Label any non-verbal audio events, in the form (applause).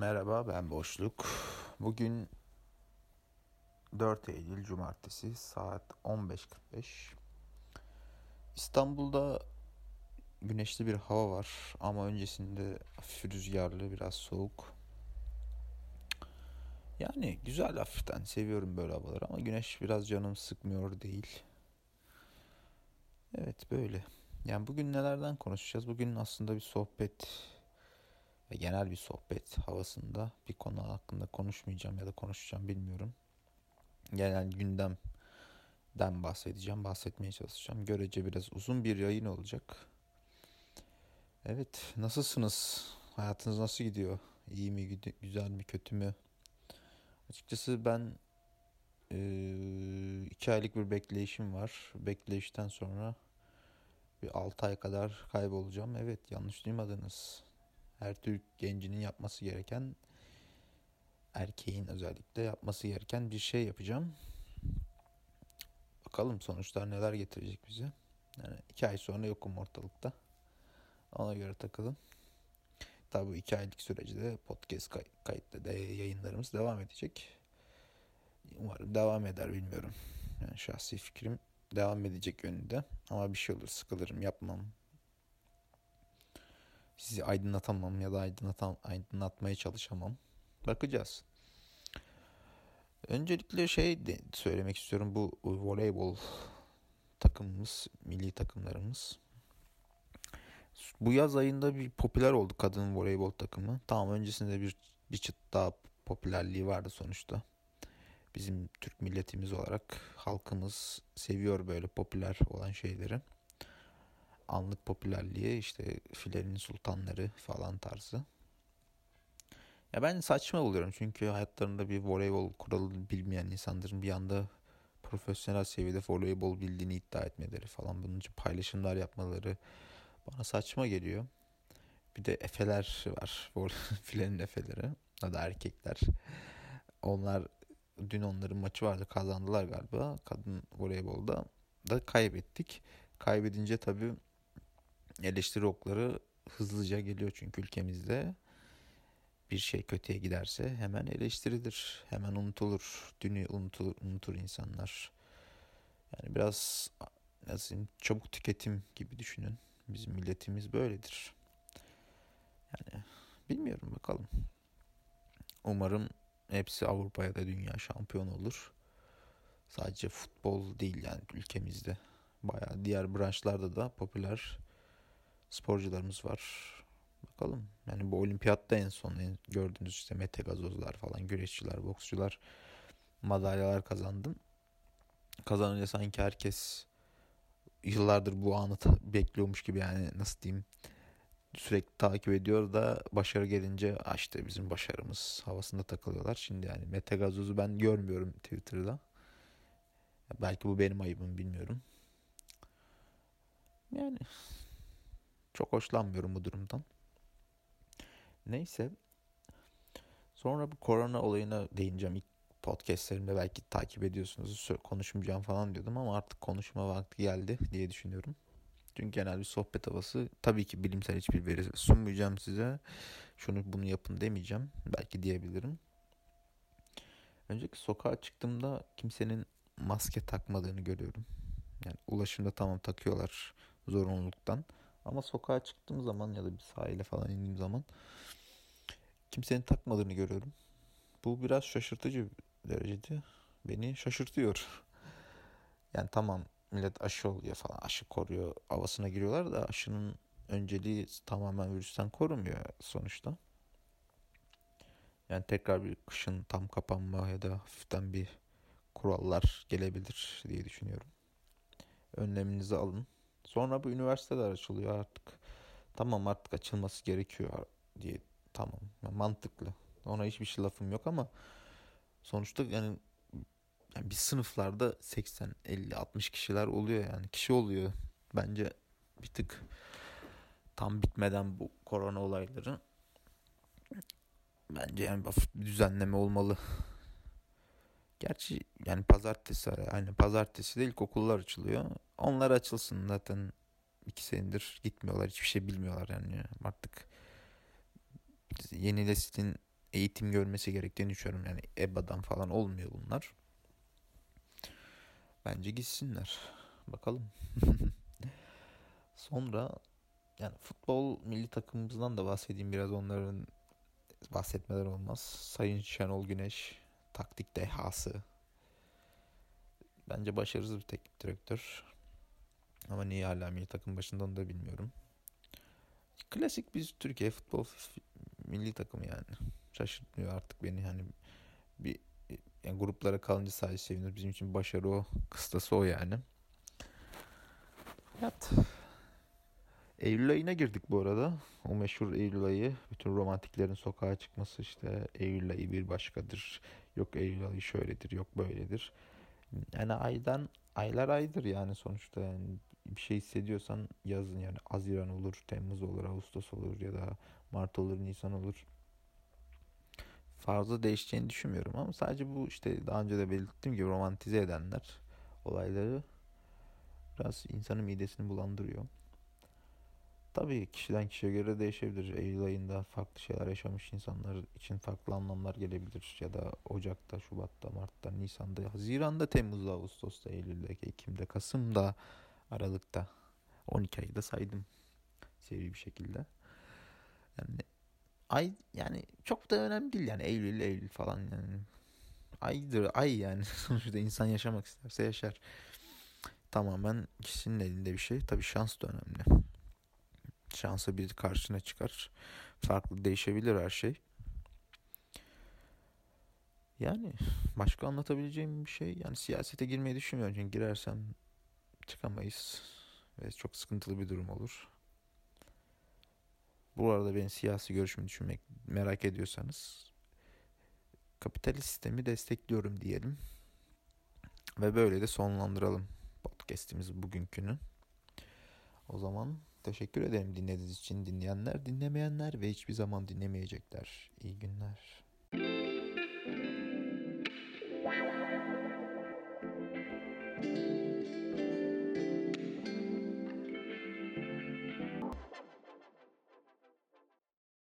Merhaba ben Boşluk. Bugün 4 Eylül Cumartesi saat 15.45. İstanbul'da güneşli bir hava var ama öncesinde hafif rüzgarlı biraz soğuk. Yani güzel hafiften seviyorum böyle havaları ama güneş biraz canım sıkmıyor değil. Evet böyle. Yani bugün nelerden konuşacağız? Bugün aslında bir sohbet ve genel bir sohbet havasında bir konu hakkında konuşmayacağım ya da konuşacağım bilmiyorum. Genel gündemden bahsedeceğim, bahsetmeye çalışacağım. Görece biraz uzun bir yayın olacak. Evet, nasılsınız? Hayatınız nasıl gidiyor? İyi mi, güzel mi, kötü mü? Açıkçası ben e, iki aylık bir bekleyişim var. Bekleyişten sonra bir altı ay kadar kaybolacağım. Evet, yanlış duymadınız her Türk gencinin yapması gereken erkeğin özellikle yapması gereken bir şey yapacağım. Bakalım sonuçlar neler getirecek bize. Yani iki ay sonra yokum ortalıkta. Ona göre takılın. Tabi bu iki aylık sürece podcast kay- kayıtlı de yayınlarımız devam edecek. Umarım devam eder bilmiyorum. Yani şahsi fikrim devam edecek yönünde. Ama bir şey olur sıkılırım yapmam sizi aydınlatamam ya da aydınlatam, aydınlatmaya çalışamam. Bakacağız. Öncelikle şey de söylemek istiyorum bu voleybol takımımız, milli takımlarımız. Bu yaz ayında bir popüler oldu kadın voleybol takımı. Tamam öncesinde bir, bir çıt daha popülerliği vardı sonuçta. Bizim Türk milletimiz olarak halkımız seviyor böyle popüler olan şeyleri anlık popülerliği işte filenin sultanları falan tarzı. Ya ben saçma buluyorum çünkü hayatlarında bir voleybol kuralı bilmeyen insanların bir anda profesyonel seviyede voleybol bildiğini iddia etmeleri falan bunun için paylaşımlar yapmaları bana saçma geliyor. Bir de efeler var. (laughs) Filenin efeleri. O da erkekler. Onlar dün onların maçı vardı. Kazandılar galiba. Kadın voleybolda da kaybettik. Kaybedince tabii eleştiri okları hızlıca geliyor çünkü ülkemizde bir şey kötüye giderse hemen eleştirilir. Hemen unutulur. Dünü unutur, unutur insanlar. Yani biraz nasıl çabuk tüketim gibi düşünün. Bizim milletimiz böyledir. Yani bilmiyorum bakalım. Umarım hepsi Avrupa'ya da dünya şampiyon olur. Sadece futbol değil yani ülkemizde. Bayağı diğer branşlarda da popüler sporcularımız var. Bakalım. Yani bu olimpiyatta en son en gördüğünüz işte Mete Gazozlar falan güreşçiler, boksçular madalyalar kazandım. Kazanınca sanki herkes yıllardır bu anı bekliyormuş gibi yani nasıl diyeyim sürekli takip ediyor da başarı gelince işte bizim başarımız havasında takılıyorlar. Şimdi yani Mete Gazoz'u ben görmüyorum Twitter'da. Belki bu benim ayıbım bilmiyorum. Yani çok hoşlanmıyorum bu durumdan. Neyse. Sonra bu korona olayına değineceğim. İlk podcastlerimde belki takip ediyorsunuz. Konuşmayacağım falan diyordum ama artık konuşma vakti geldi diye düşünüyorum. Çünkü genel bir sohbet havası. Tabii ki bilimsel hiçbir veri sunmayacağım size. Şunu bunu yapın demeyeceğim. Belki diyebilirim. Önceki sokağa çıktığımda kimsenin maske takmadığını görüyorum. Yani ulaşımda tamam takıyorlar zorunluluktan. Ama sokağa çıktığım zaman ya da bir sahile falan indiğim zaman kimsenin takmadığını görüyorum. Bu biraz şaşırtıcı derecede beni şaşırtıyor. (laughs) Yani tamam millet aşı oluyor falan aşı koruyor havasına giriyorlar da aşının önceliği tamamen virüsten korumuyor sonuçta. Yani tekrar bir kışın tam kapanma ya da hafiften bir kurallar gelebilir diye düşünüyorum. Önleminizi alın. Sonra bu üniversiteler açılıyor artık. Tamam artık açılması gerekiyor diye tamam mantıklı. Ona hiçbir şey lafım yok ama sonuçta yani, yani bir sınıflarda 80, 50, 60 kişiler oluyor yani kişi oluyor. Bence bir tık tam bitmeden bu korona olayları bence yani bir düzenleme olmalı. Gerçi yani pazartesi aynı pazartesi de ilkokullar açılıyor. Onlar açılsın zaten iki senedir gitmiyorlar hiçbir şey bilmiyorlar yani artık yeni neslin eğitim görmesi gerektiğini düşünüyorum. Yani EBA'dan falan olmuyor bunlar. Bence gitsinler. Bakalım. (laughs) Sonra yani futbol milli takımımızdan da bahsedeyim biraz onların bahsetmeler olmaz. Sayın Şenol Güneş taktik dehası. Bence başarısız bir teknik direktör. Ama niye hala milli takım başında onu da bilmiyorum. Klasik biz Türkiye futbol milli takımı yani. Şaşırtmıyor artık beni hani bir yani gruplara kalınca sadece seviniyoruz. Bizim için başarı o. Kıstası o yani. Evet. Eylül ayına girdik bu arada. O meşhur Eylül ayı. Bütün romantiklerin sokağa çıkması işte Eylül ayı bir başkadır. Yok Eylül ayı şöyledir, yok böyledir. Yani aydan aylar aydır yani sonuçta yani bir şey hissediyorsan yazın yani Haziran olur, Temmuz olur, Ağustos olur ya da Mart olur, Nisan olur. Fazla değişeceğini düşünmüyorum ama sadece bu işte daha önce de belirttiğim gibi romantize edenler olayları biraz insanın midesini bulandırıyor. Tabii kişiden kişiye göre değişebilir. Eylül ayında farklı şeyler yaşamış insanlar için farklı anlamlar gelebilir. Ya da Ocak'ta, Şubat'ta, Mart'ta, Nisan'da, Haziran'da, Temmuz'da, Ağustos'ta, Eylül'de, Ekim'de, Kasım'da, Aralık'ta. 12 ayı da saydım seri bir şekilde. Yani ay yani çok da önemli değil yani Eylül, Eylül falan yani. Aydır ay yani (laughs) sonuçta insan yaşamak isterse yaşar. Tamamen kişinin elinde bir şey. Tabii şans da önemli şansa bir karşına çıkar. Farklı değişebilir her şey. Yani başka anlatabileceğim bir şey yani siyasete girmeyi düşünmüyorum. Çünkü girersem çıkamayız ve çok sıkıntılı bir durum olur. Bu arada benim siyasi görüşümü düşünmek merak ediyorsanız kapitalist sistemi destekliyorum diyelim. Ve böyle de sonlandıralım podcast'imiz bugünkünü. O zaman Teşekkür ederim dinlediğiniz için dinleyenler, dinlemeyenler ve hiçbir zaman dinlemeyecekler. İyi günler.